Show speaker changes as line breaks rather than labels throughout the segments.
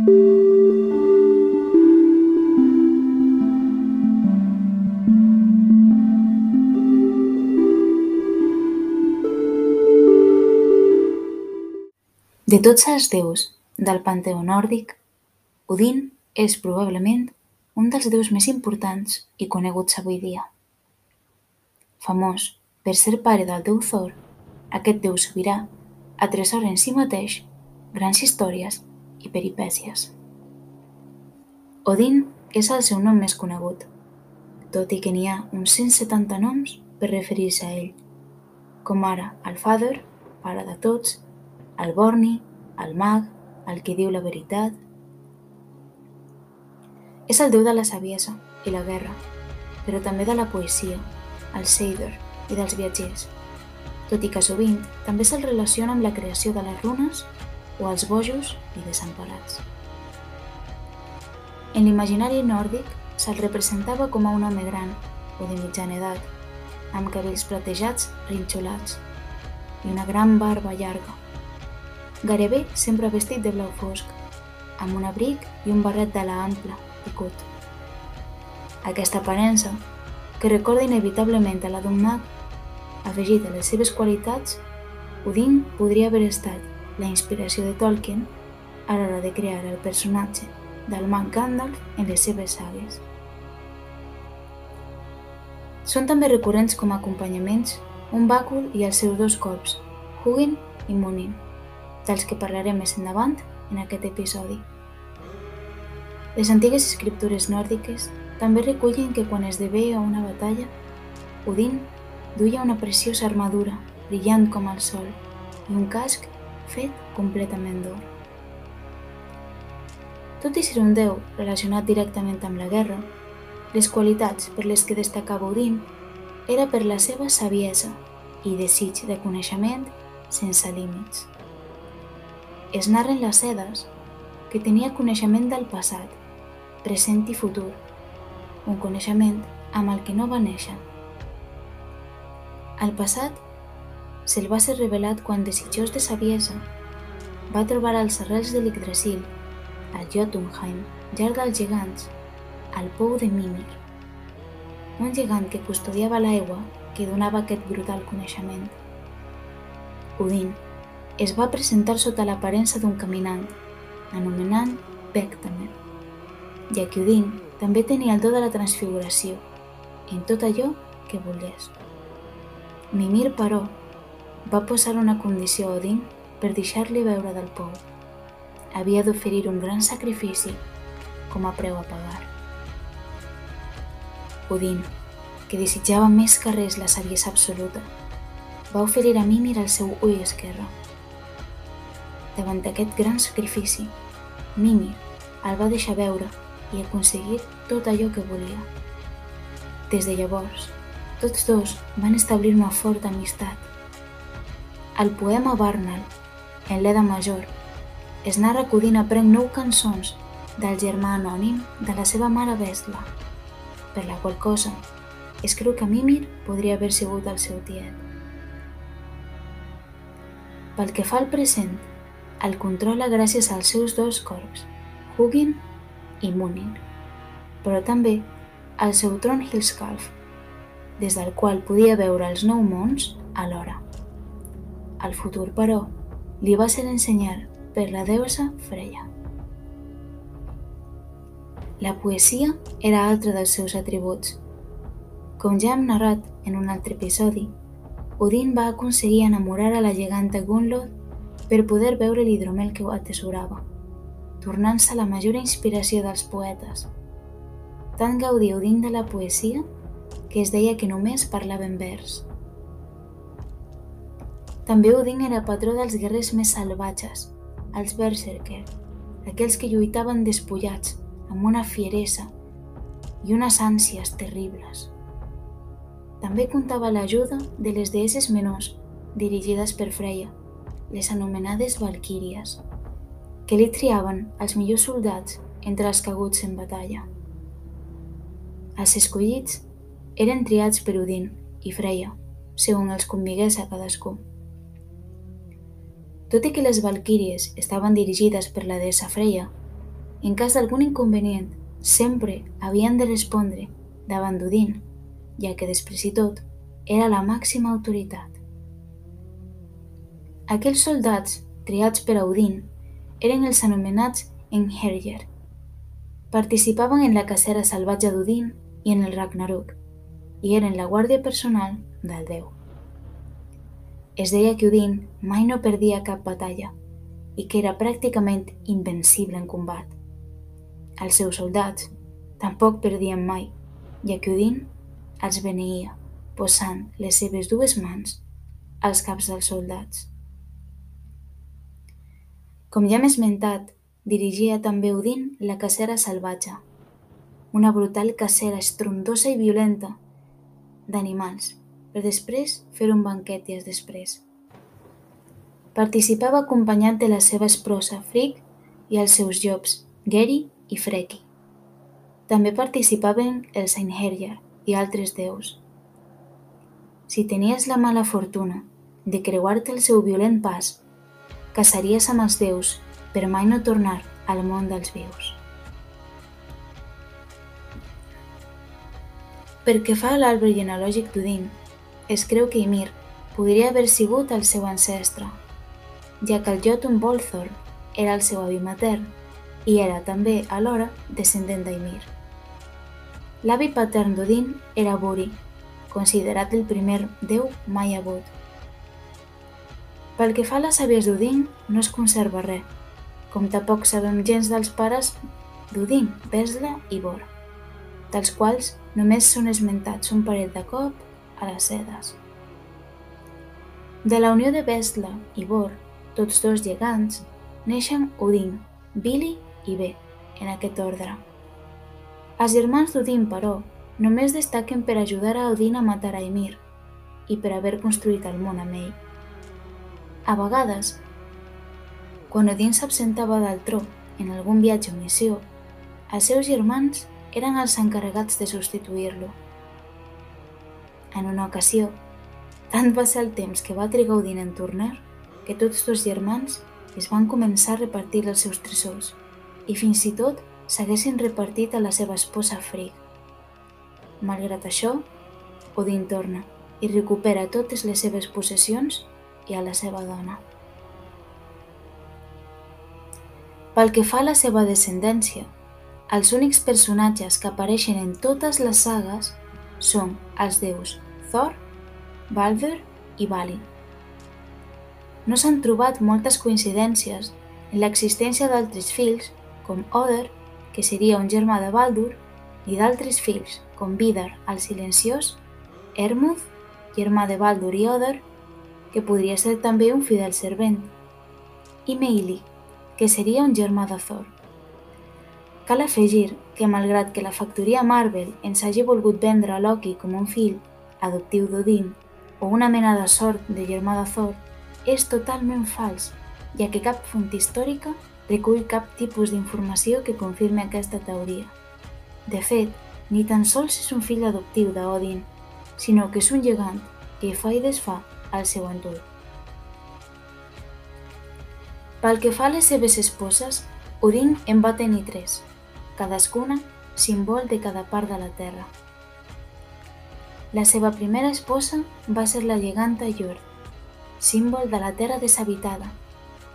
De tots els déus del panteó nòrdic, Odin és probablement un dels déus més importants i coneguts avui dia. Famós per ser pare del déu Thor, aquest déu sobirà atresora en si mateix grans històries i peripècies. Odin és el seu nom més conegut, tot i que n'hi ha uns 170 noms per referir-se a ell, com ara el Father, pare de tots, el Borni, el mag, el qui diu la veritat. És el déu de la saviesa i la guerra, però també de la poesia, el Seider i dels viatgers, tot i que sovint també se'l relaciona amb la creació de les runes o els bojos i desemparats. En l'imaginari nòrdic se'l representava com a un home gran o de mitjana edat, amb cabells platejats rinxolats i una gran barba llarga. Gairebé sempre vestit de blau fosc, amb un abric i un barret d'ala ample, picut. Aquesta aparença que recorda inevitablement a la d'un mag, afegit a les seves qualitats, Odin podria haver estat la inspiració de Tolkien a l'hora de crear el personatge del mag Gandalf en les seves sagues. Són també recurrents com a acompanyaments un bàcul i els seus dos corps, Hugin i Munin, dels que parlarem més endavant en aquest episodi. Les antigues escriptures nòrdiques també recullen que quan es devé a una batalla, Odin duia una preciosa armadura brillant com el sol i un casc fet completament d'or. Tot i ser un déu relacionat directament amb la guerra, les qualitats per les que destacava Odin era per la seva saviesa i desig de coneixement sense límits. Es narren les sedes que tenia coneixement del passat, present i futur, un coneixement amb el que no va néixer. Al passat, se'l va ser revelat quan, desitjós de saviesa, va trobar els arrels de l'Yggdrasil, al Jotunheim, llar dels gegants, al pou de Mimir, un gegant que custodiava l'aigua que donava aquest brutal coneixement. Odin es va presentar sota l'aparença d'un caminant, anomenant Vectamer, ja que Odin també tenia el do de la transfiguració, en tot allò que volgués. Mimir, però, va posar una condició a Odin per deixar-li veure del pou. Havia d'oferir un gran sacrifici com a preu a pagar. Odin, que desitjava més que res la saviesa absoluta, va oferir a Mimir el seu ull esquerre. Davant d'aquest gran sacrifici, Mimir el va deixar veure i aconseguir tot allò que volia. Des de llavors, tots dos van establir una forta amistat. Al poema Barnal, en l'Eda Major, es narra que Odin aprèn nou cançons del germà anònim de la seva mare Vesla, per la qual cosa es creu que Mimir podria haver sigut el seu tiet. Pel que fa al present, el controla gràcies als seus dos corps, Hugin i Munin, però també al seu tron Hillscalf, des del qual podia veure els nou mons alhora. El futur, però, li va ser ensenyar per la deusa Freya. La poesia era altre dels seus atributs. Com ja hem narrat en un altre episodi, Odin va aconseguir enamorar a la geganta Gunloth per poder veure l'hidromel que ho atesorava tornant-se la major inspiració dels poetes. Tant gaudiu Odin de la poesia que es deia que només parlava en vers. També Odin era patró dels guerrers més salvatges, els Berserker, aquells que lluitaven despullats, amb una fieresa i unes ànsies terribles. També comptava l'ajuda de les deesses menors dirigides per Freya, les anomenades Valquíries que li triaven els millors soldats entre els caguts en batalla. Els escollits eren triats per Odin i Freya, segons els convigués a cadascú. Tot i que les valquíries estaven dirigides per la deessa Freya, en cas d'algun inconvenient, sempre havien de respondre davant d'Udin, ja que després i tot era la màxima autoritat. Aquells soldats, triats per Odin, eren els anomenats Enherjer. Participaven en la cacera salvatge d'Odin i en el Ragnarok, i eren la guàrdia personal del déu. Es deia que Odin mai no perdia cap batalla i que era pràcticament invencible en combat. Els seus soldats tampoc perdien mai, ja que Odin els beneïa, posant les seves dues mans als caps dels soldats. Com ja hem esmentat, dirigia també Odin la cacera salvatge, una brutal cacera estrondosa i violenta d'animals, per després fer un banquet dies després. Participava acompanyat de la seva esposa Frigg i els seus llops, Geri i Freki. També participaven els Einherjar i altres déus. Si tenies la mala fortuna de creuar-te el seu violent pas, casaries amb els déus per mai no tornar al món dels vius. Per que fa a l'arbre genealògic d'Udin, es creu que Ymir podria haver sigut el seu ancestre, ja que el Jotun Bolthor era el seu avi matern i era també, alhora, descendent d'Ymir. L'avi patern d'Odin era Buri, considerat el primer déu mai hagut. Pel que fa a les àvies d'Odin, no es conserva res, com tampoc sabem gens dels pares d'Odin, Vesla i Bor, dels quals només són esmentats un parell de cop a les sedes. De la unió de Vesla i Bor, tots dos gegants, neixen Odin, Billy i bé, en aquest ordre. Els germans d'Odin, però, només destaquen per ajudar a Odin a matar a Emir i per haver construït el món amb ell. A vegades, quan Odin s'absentava del tro en algun viatge o missió, els seus germans eren els encarregats de substituir-lo. En una ocasió, tant va ser el temps que va trigar Odin en tornar que tots dos germans es van començar a repartir els seus tresors i fins i tot s'haguessin repartit a la seva esposa Frigg. Malgrat això, Odin torna i recupera totes les seves possessions i a la seva dona. Pel que fa a la seva descendència, els únics personatges que apareixen en totes les sagues són els déus Thor, Baldur i Balin. No s'han trobat moltes coincidències en l'existència d'altres fills com Oder, que seria un germà de Baldur, i d'altres fills, com Vidar el silenciós, Hermuth, germà de Baldur i Oder, que podria ser també un fidel servent, i Meili, que seria un germà de Thor. Cal afegir que, malgrat que la factoria Marvel ens hagi volgut vendre a Loki com un fill adoptiu d'Odin o una mena de sort de germà de Thor, és totalment fals, ja que cap font històrica recull cap tipus d'informació que confirmi aquesta teoria. De fet, ni tan sols és un fill adoptiu d'Odin, sinó que és un gegant que fa i desfà al seu entorn. Pel que fa a les seves esposes, Odin en va tenir tres, cadascuna símbol de cada part de la terra. La seva primera esposa va ser la geganta Jord, símbol de la terra deshabitada,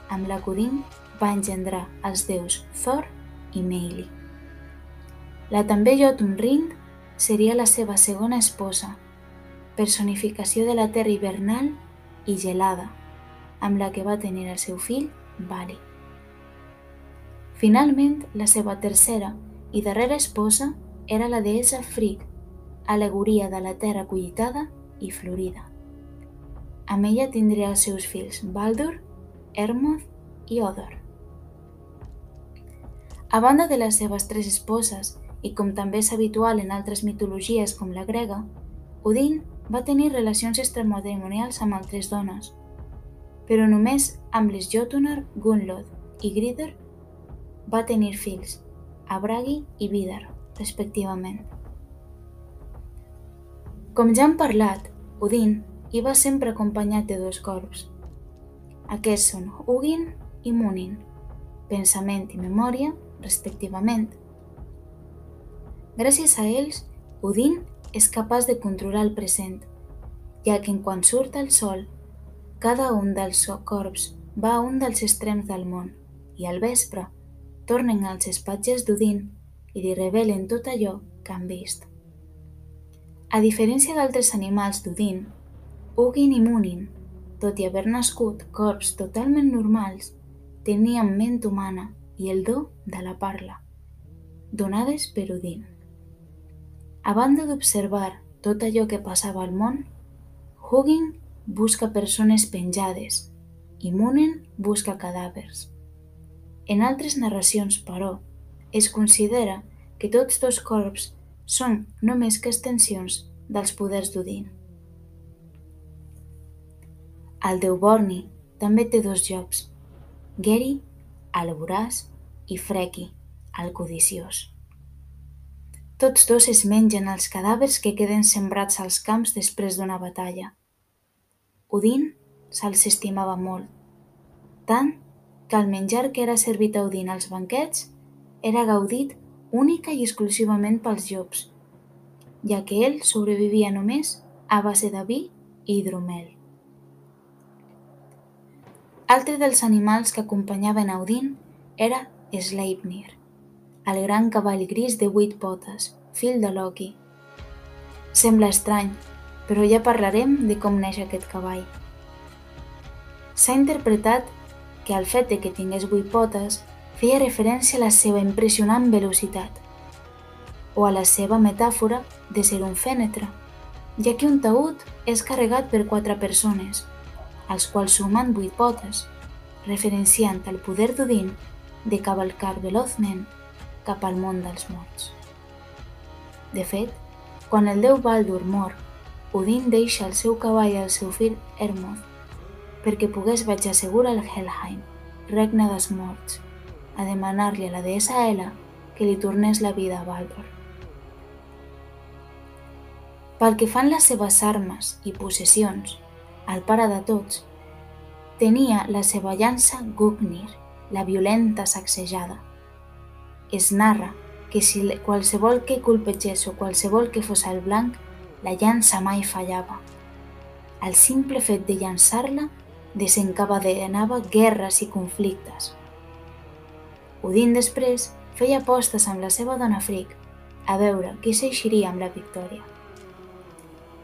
amb la que Odin va engendrar els déus Thor i Meili. La també Jotunrind seria la seva segona esposa, personificació de la terra hivernal i gelada, amb la que va tenir el seu fill Vali. Finalment, la seva tercera i darrera esposa era la deessa Frigg, alegoria de la terra collitada i florida. Amb ella tindria els seus fills Baldur, Hermoth i Odor. A banda de les seves tres esposes, i com també és habitual en altres mitologies com la grega, Odin va tenir relacions extramatrimonials amb altres dones, però només amb les Jotunar, Gunlod i Gridr va tenir fills, Abragi i Vidar, respectivament. Com ja hem parlat, Odin hi va sempre acompanyat de dos corps. Aquests són Hugin i Munin, pensament i memòria, respectivament. Gràcies a ells, Odin és capaç de controlar el present, ja que en quan surt el sol, cada un dels corps va a un dels extrems del món i al vespre tornen als espatges d'Odin i li revelen tot allò que han vist. A diferència d'altres animals d'Odin, Ugin i Munin, tot i haver nascut corps totalment normals, tenien ment humana i el do de la parla, donades per Odin. A banda d'observar tot allò que passava al món, Hugin busca persones penjades i Munen busca cadàvers. En altres narracions, però, es considera que tots dos corps són només que extensions dels poders d'Odin. El déu Borni també té dos jocs, Geri, el voraç, i Freki, el codiciós. Tots dos es mengen els cadàvers que queden sembrats als camps després d'una batalla. Odin se'ls estimava molt, tant que el menjar que era servit a Odin als banquets era gaudit única i exclusivament pels llops, ja que ell sobrevivia només a base de vi i hidromel. Altre dels animals que acompanyaven a Odin era Sleipnir, el gran cavall gris de vuit potes, fill de Loki. Sembla estrany, però ja parlarem de com neix aquest cavall. S'ha interpretat que el fet de que tingués vuit potes feia referència a la seva impressionant velocitat, o a la seva metàfora de ser un fènetre, ja que un taüt és carregat per quatre persones, als quals sumen vuit potes, referenciant el poder d'Odin de cavalcar velozment cap al món dels morts. De fet, quan el déu Baldur mor, Odin deixa el seu cavall al seu fill Hermoth perquè pogués vaig assegurar al Helheim, regne dels morts, a demanar-li a la deessa Hela que li tornés la vida a Baldur. Pel que fan les seves armes i possessions, el pare de tots, tenia la seva llança Gugnir, la violenta sacsejada. Es narra que si qualsevol que colpegés o qualsevol que fos el blanc, la llança mai fallava. El simple fet de llançar-la desencadenava guerres i conflictes. Odin després feia apostes amb la seva dona Frigg a veure qui s'eixiria amb la victòria.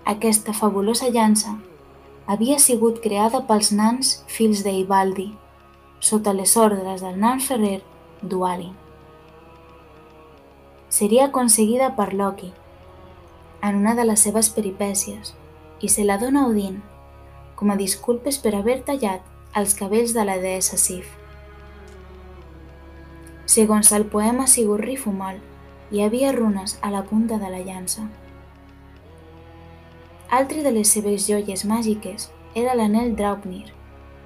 Aquesta fabulosa llança havia sigut creada pels nans fills d'Eivaldi, sota les ordres del nan ferrer Dualin. Seria aconseguida per Loki en una de les seves peripècies i se la dona Odin com a disculpes per haver tallat els cabells de la deessa Sif. Segons el poema Sigurri Fumal, hi havia runes a la punta de la llança. Altre de les seves joies màgiques era l'anel Draupnir,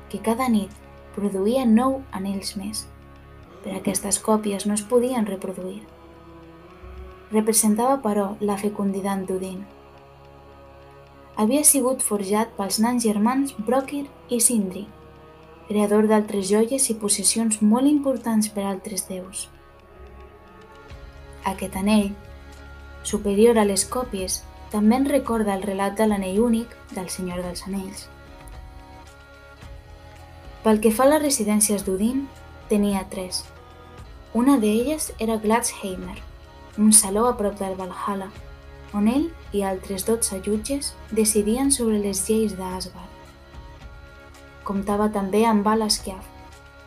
que cada nit produïa nou anells més, però aquestes còpies no es podien reproduir. Representava, però, la fecunditat d'Odin. Havia sigut forjat pels nans germans Brokir i Sindri, creador d'altres joies i possessions molt importants per altres déus. Aquest anell, superior a les còpies, també en recorda el relat de l'anell únic del Senyor dels Anells. Pel que fa a les residències d'Odin, tenia tres. Una d'elles era Gladsheimer, un saló a prop del Valhalla, on ell i altres 12 jutges decidien sobre les lleis d'Asgard. Comptava també amb Valaskiaf,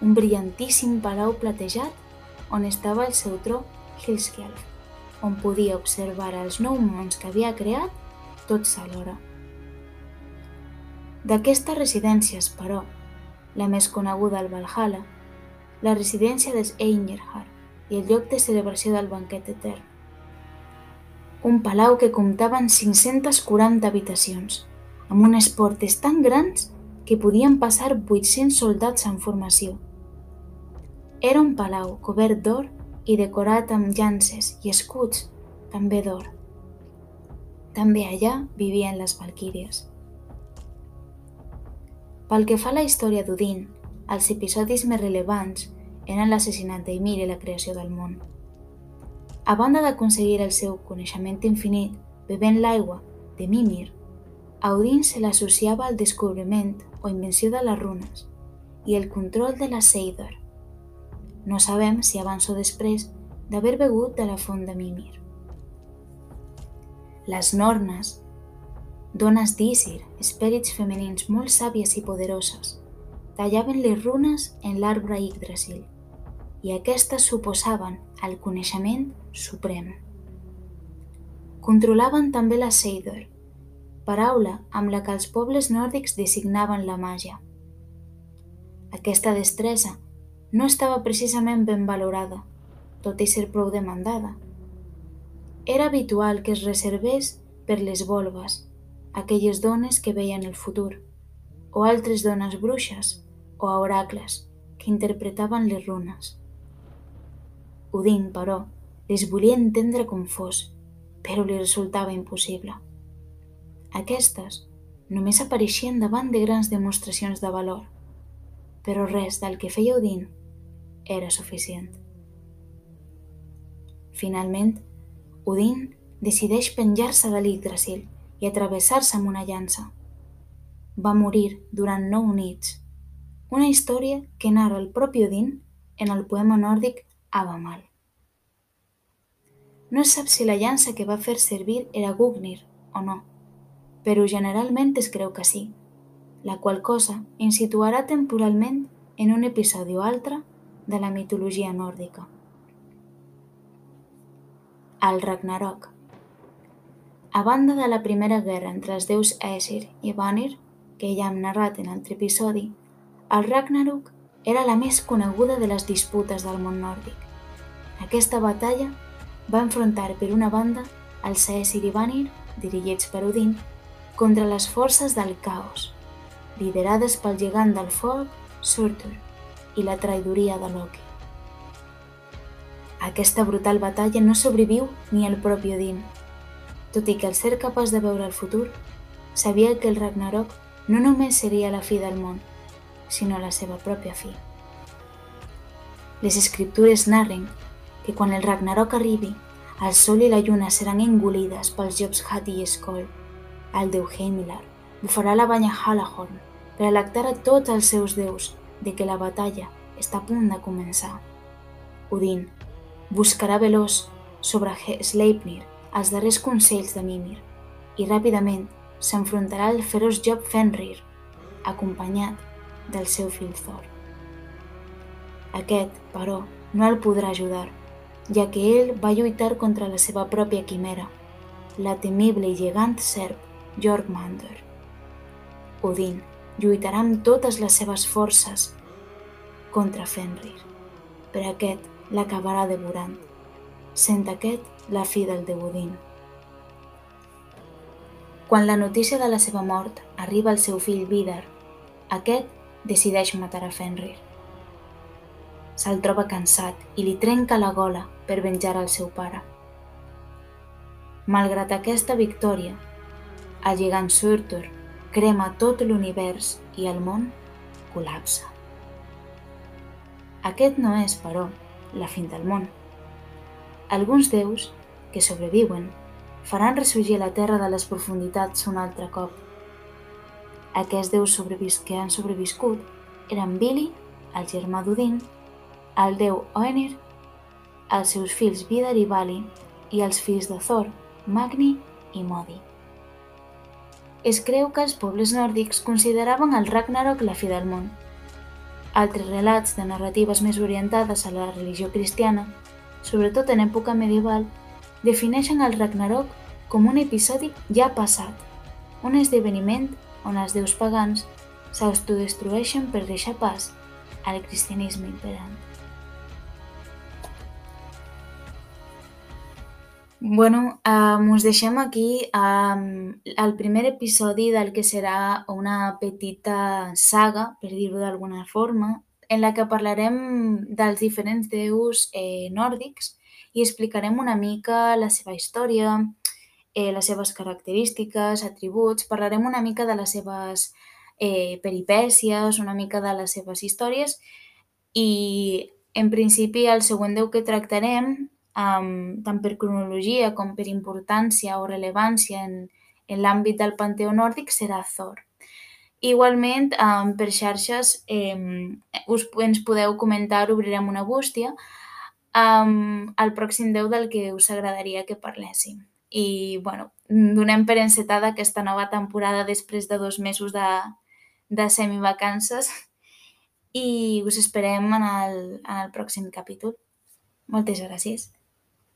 un brillantíssim palau platejat on estava el seu tro Hilskjalf, on podia observar els nou mons que havia creat tots alhora. D'aquestes residències, però, la més coneguda al Valhalla, la residència dels Einherjar i el lloc de celebració del banquet etern. Un palau que comptava amb 540 habitacions, amb unes portes tan grans que podien passar 800 soldats en formació. Era un palau cobert d'or i decorat amb llances i escuts, també d'or. També allà vivien les valquíries. Pel que fa a la història d'Odin, els episodis més rellevants eren l'assassinat d'Ymir i la creació del món. A banda d'aconseguir el seu coneixement infinit bevent l'aigua de Mimir, a Odin se l'associava al descobriment o invenció de les runes i el control de la Seidor. No sabem si abans o després d'haver begut de la font de Mimir. Les Nornes, dones d'Isir, esperits femenins molt sàvies i poderoses, tallaven les runes en l'arbre Yggdrasil i aquestes suposaven el coneixement suprem. Controlaven també la Seidor, paraula amb la que els pobles nòrdics designaven la màgia. Aquesta destresa no estava precisament ben valorada, tot i ser prou demandada. Era habitual que es reservés per les volves, aquelles dones que veien el futur, o altres dones bruixes o oracles que interpretaven les runes. Odin, però, les volia entendre com fos, però li resultava impossible. Aquestes només apareixien davant de grans demostracions de valor, però res del que feia Odin era suficient. Finalment, Odin decideix penjar-se de l'Yggdrasil i atravessar-se amb una llança. Va morir durant nou nits, una història que narra el propi Odin en el poema nòrdic Abamal. No es sap si la llança que va fer servir era Gugnir o no, però generalment es creu que sí, la qual cosa ens situarà temporalment en un episodi o altre de la mitologia nòrdica. El Ragnarok A banda de la primera guerra entre els déus Aesir i Vanir, que ja hem narrat en l'altre episodi, el Ragnarok era la més coneguda de les disputes del món nòrdic. Aquesta batalla va enfrontar per una banda els Aesir i Vanir, dirigits per Odin, contra les forces del caos, liderades pel gegant del foc, Surtur, i la traïdoria de Loki. aquesta brutal batalla no sobreviu ni el propi Odin, tot i que al ser capaç de veure el futur, sabia que el Ragnarok no només seria la fi del món, sinó la seva pròpia fi. Les escriptures narren que quan el Ragnarok arribi, el sol i la lluna seran engolides pels jocs Hati i Skoll, el déu Heimilar, bufarà la banya Halahorn per alectar a tots els seus déus de que la batalla està a punt de començar. Odin buscarà veloç sobre Sleipnir els darrers consells de Mimir i ràpidament s'enfrontarà al feroç Job Fenrir, acompanyat del seu fill Thor. Aquest, però, no el podrà ajudar, ja que ell va lluitar contra la seva pròpia quimera, la temible i gegant serp Jormungandr. Odin lluitarà amb totes les seves forces contra Fenrir, per aquest l'acabarà devorant, sent aquest la fi del déu Odin. Quan la notícia de la seva mort arriba al seu fill Vidar, aquest decideix matar a Fenrir. Se'l troba cansat i li trenca la gola per venjar el seu pare. Malgrat aquesta victòria, el gegant Surtur crema tot l'univers i el món col·lapsa. Aquest no és, però, la fin del món. Alguns déus, que sobreviuen, faran ressorgir la terra de les profunditats un altre cop. Aquests déus sobrevis que han sobreviscut eren Billy, el germà d'Odin, el déu Oenir, els seus fills Vidar i Vali i els fills de Thor, Magni i Modi. Es creu que els pobles nòrdics consideraven el Ragnarok la fi del món. Altres relats de narratives més orientades a la religió cristiana, sobretot en època medieval, defineixen el Ragnarok com un episodi ja passat, un esdeveniment on els déus pagans s'autodestrueixen per deixar pas al cristianisme imperant. Bueno, um, us deixem aquí um, el primer episodi del que serà una petita saga, per dir-ho d'alguna forma, en la que parlarem dels diferents déus eh, nòrdics i explicarem una mica la seva història, eh, les seves característiques, atributs, parlarem una mica de les seves eh, peripècies, una mica de les seves històries i en principi, el següent déu que tractarem, um, tant per cronologia com per importància o rellevància en, en l'àmbit del panteó nòrdic, serà Thor. Igualment, um, per xarxes um, us, ens podeu comentar, obrirem una bústia, um, el pròxim déu del que us agradaria que parléssim. I, bueno, donem per encetada aquesta nova temporada després de dos mesos de, de semivacances i us esperem en el, en el pròxim capítol. Moltes gràcies.